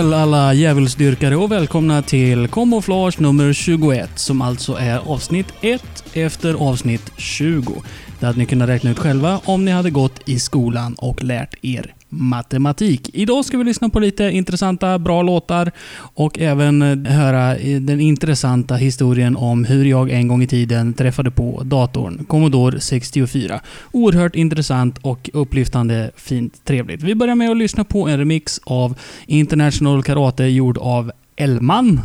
Kväll alla djävulsdyrkare och välkomna till Camouflage nummer 21 som alltså är avsnitt 1 efter avsnitt 20. Det hade ni kunnat räkna ut själva om ni hade gått i skolan och lärt er matematik. Idag ska vi lyssna på lite intressanta, bra låtar och även eh, höra eh, den intressanta historien om hur jag en gång i tiden träffade på datorn Commodore 64. Oerhört intressant och upplyftande, fint, trevligt. Vi börjar med att lyssna på en remix av International Karate gjord av Elman.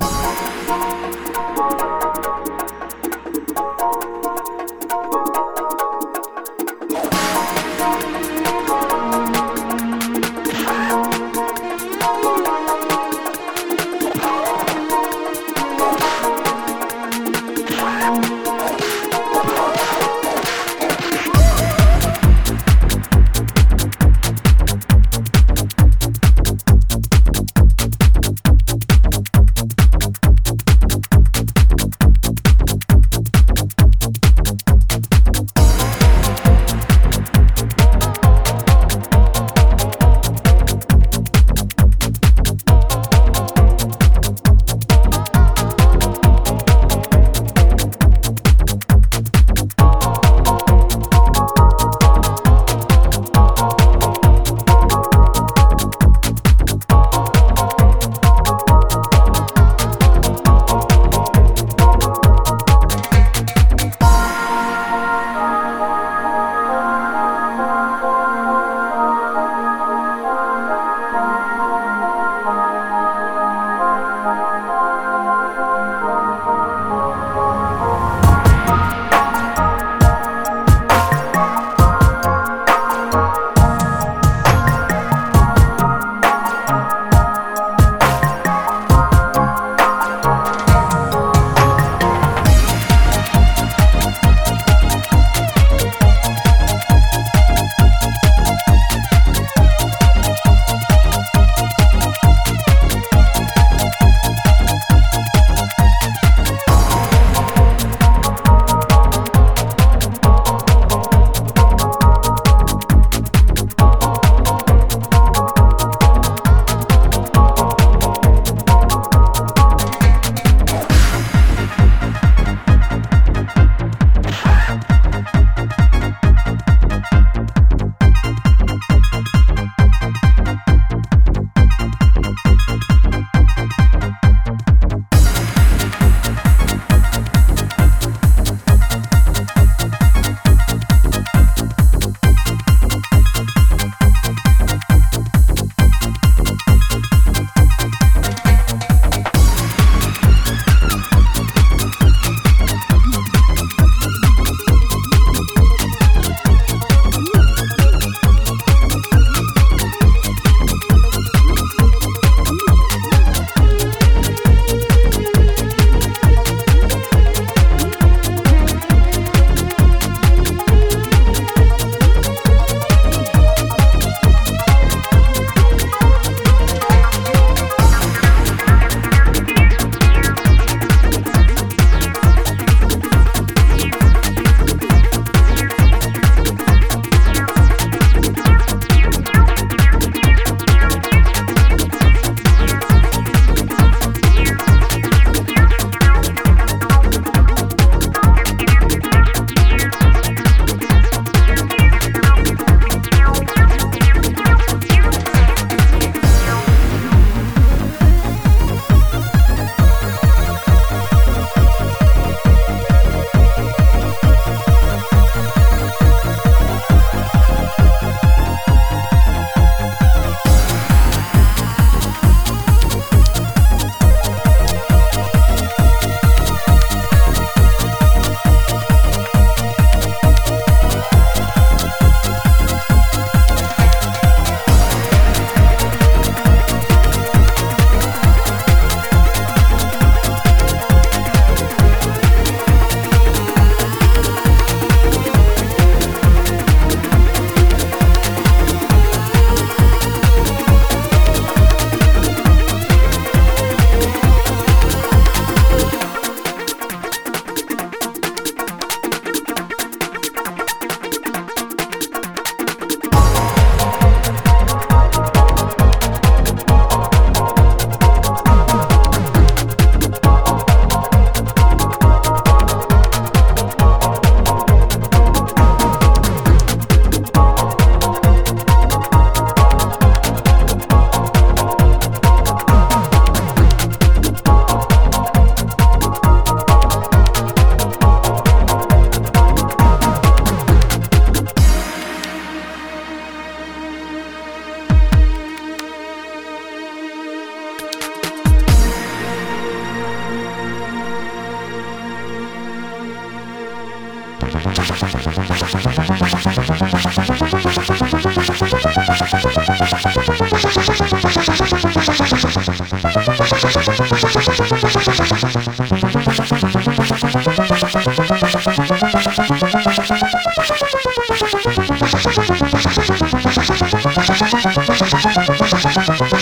Thank you.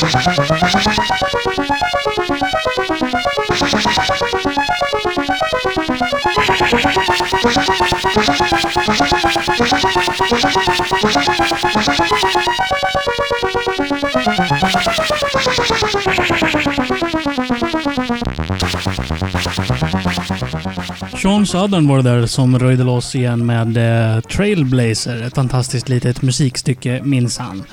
Sean Southern var det där som röjde loss igen med eh, Trailblazer. Ett fantastiskt litet musikstycke minsann.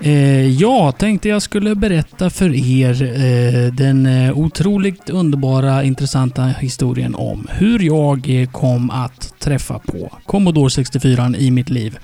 Eh, jag tänkte jag skulle berätta för er eh, den eh, otroligt underbara, intressanta historien om hur jag eh, kom att träffa på Commodore 64 i mitt liv.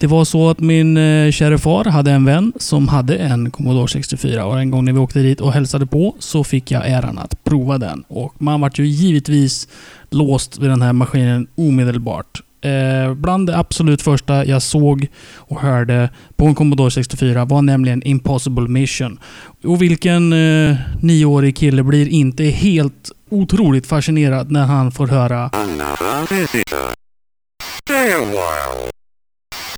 Det var så att min eh, kära far hade en vän som hade en Commodore 64 och en gång när vi åkte dit och hälsade på så fick jag äran att prova den. Och man vart ju givetvis låst vid den här maskinen omedelbart. Eh, bland det absolut första jag såg och hörde på en Commodore 64 var nämligen Impossible Mission. Och vilken eh, nioårig kille blir inte helt otroligt fascinerad när han får höra Another visitor.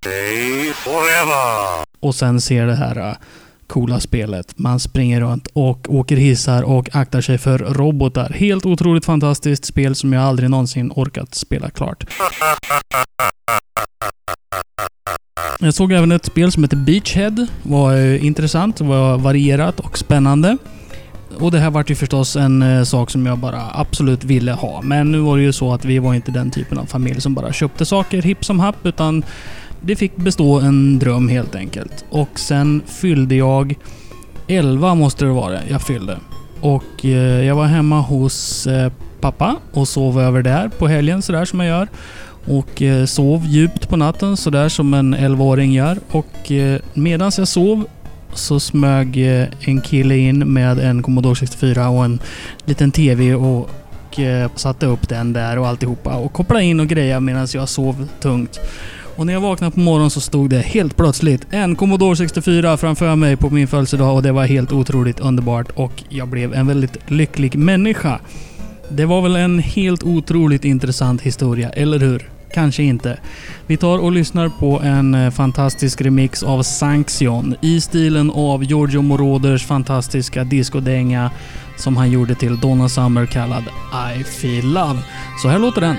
Stay forever. och sen ser det här äh, coola spelet. Man springer runt och åker hissar och aktar sig för robotar. Helt otroligt fantastiskt spel som jag aldrig någonsin orkat spela klart. Jag såg även ett spel som heter Beachhead. var eh, intressant, var varierat och spännande. Och det här vart ju förstås en eh, sak som jag bara absolut ville ha. Men nu var det ju så att vi var inte den typen av familj som bara köpte saker hipp som happ, utan det fick bestå en dröm helt enkelt. Och sen fyllde jag 11 måste det vara jag fyllde. Och eh, jag var hemma hos eh, pappa och sov över där på helgen sådär som jag gör. Och eh, sov djupt på natten sådär som en 11-åring gör. Och eh, medan jag sov så smög eh, en kille in med en Commodore 64 och en liten TV och, och eh, satte upp den där och alltihopa. Och kopplade in och grejade medan jag sov tungt. Och när jag vaknade på morgonen så stod det helt plötsligt en Commodore 64 framför mig på min födelsedag och det var helt otroligt underbart och jag blev en väldigt lycklig människa. Det var väl en helt otroligt intressant historia, eller hur? Kanske inte. Vi tar och lyssnar på en eh, fantastisk remix av Sanction i stilen av Giorgio Moroders fantastiska discodänga som han gjorde till Donna Summer kallad I Feel Love. Så här låter den.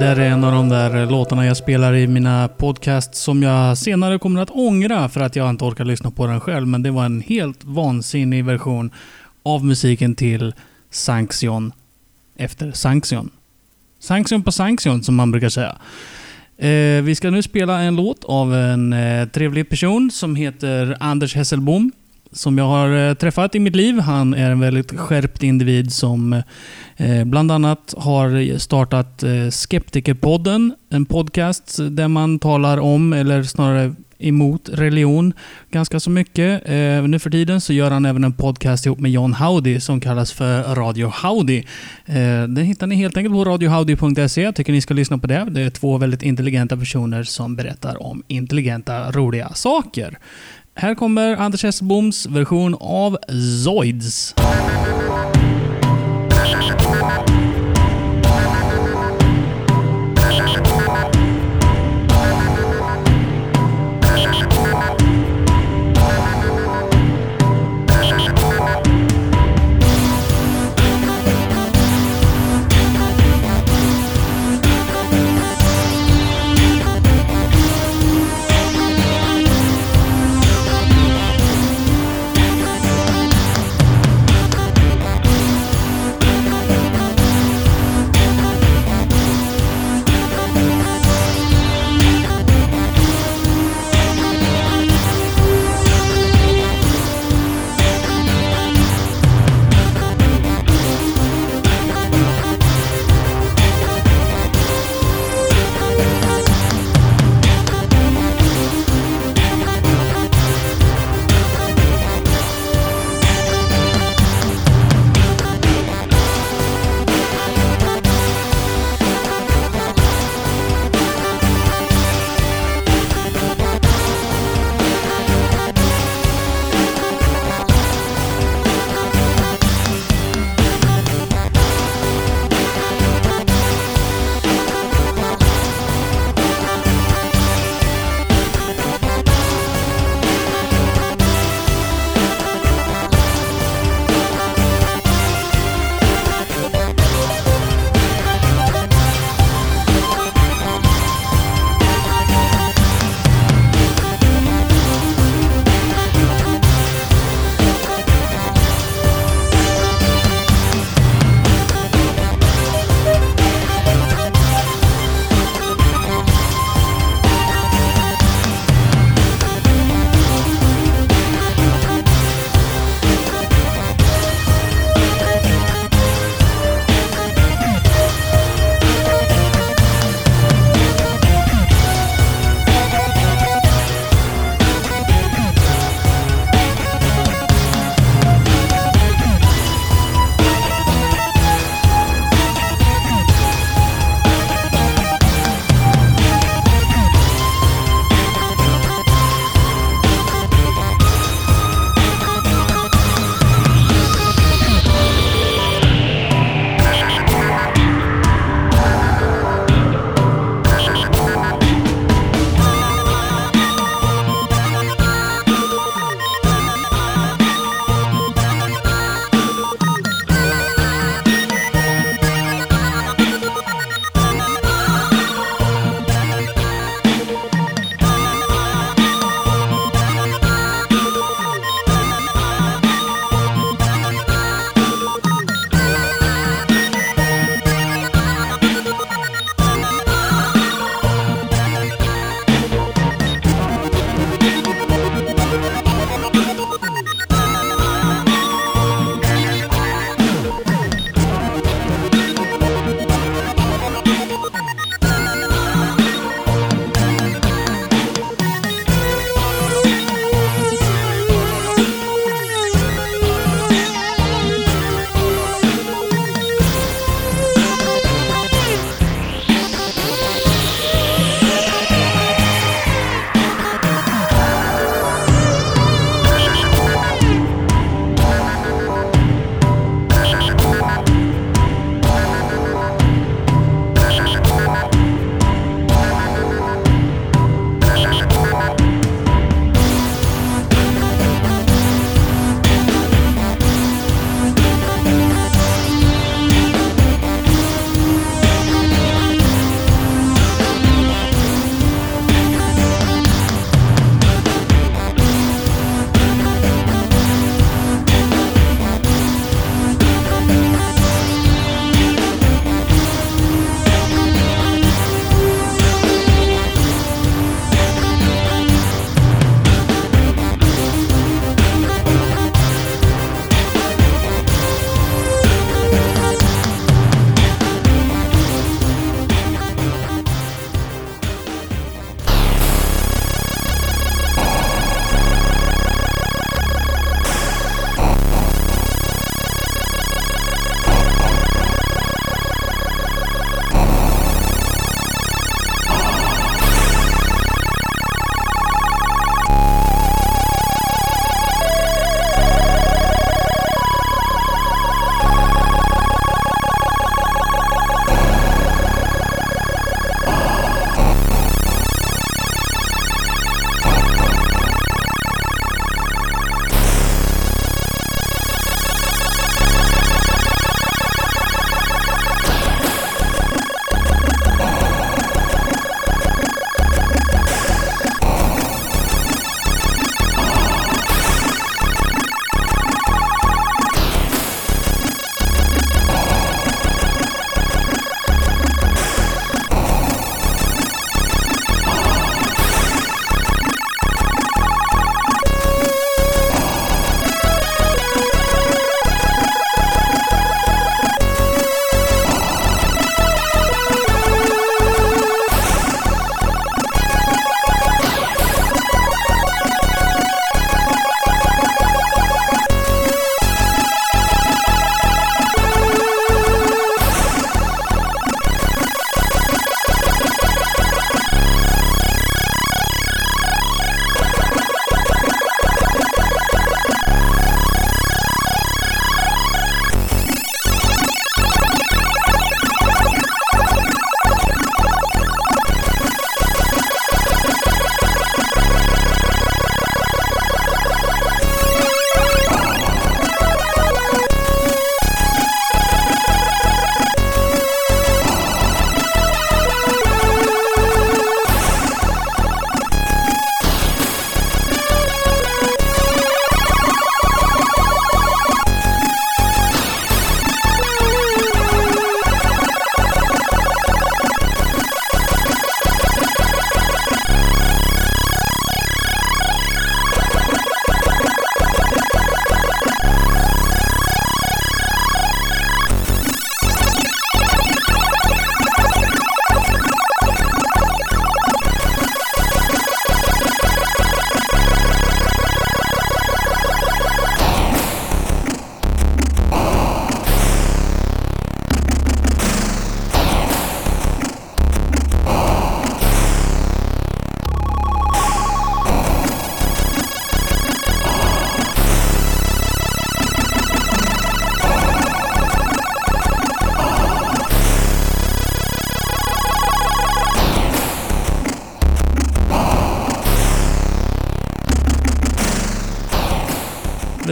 Där är en av de där låtarna jag spelar i mina podcasts som jag senare kommer att ångra för att jag inte orkar lyssna på den själv. Men det var en helt vansinnig version av musiken till Sanction efter Sanction. Sanction på Sanction som man brukar säga. Eh, vi ska nu spela en låt av en eh, trevlig person som heter Anders Hesselbom. Som jag har eh, träffat i mitt liv. Han är en väldigt skärpt individ som eh, bland annat har startat eh, Skeptikerpodden. En podcast där man talar om, eller snarare emot religion ganska så mycket. Eh, nu för tiden så gör han även en podcast ihop med John Howdy som kallas för Radio Howdy. Eh, den hittar ni helt enkelt på radiohowdy.se. Jag tycker ni ska lyssna på det. Det är två väldigt intelligenta personer som berättar om intelligenta, roliga saker. Här kommer Anders Hesselboms version av Zoids.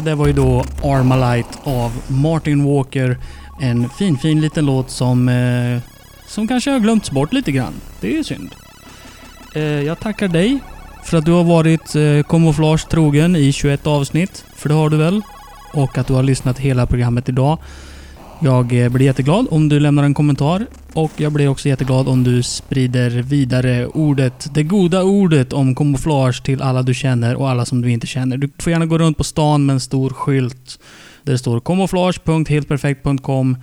Det var ju då Armalite av Martin Walker. En fin, fin liten låt som, eh, som kanske har glömts bort lite grann. Det är synd. Eh, jag tackar dig för att du har varit eh, kamouflage trogen i 21 avsnitt. För det har du väl? Och att du har lyssnat hela programmet idag. Jag eh, blir jätteglad om du lämnar en kommentar och jag blir också jätteglad om du sprider vidare ordet, det goda ordet om kamouflage till alla du känner och alla som du inte känner. Du får gärna gå runt på stan med en stor skylt där det står kamouflage.heltperfekt.com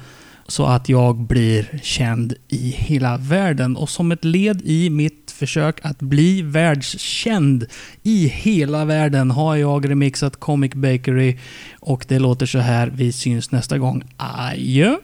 så att jag blir känd i hela världen. Och som ett led i mitt försök att bli världskänd i hela världen har jag remixat Comic Bakery och det låter så här. Vi syns nästa gång. Adjö!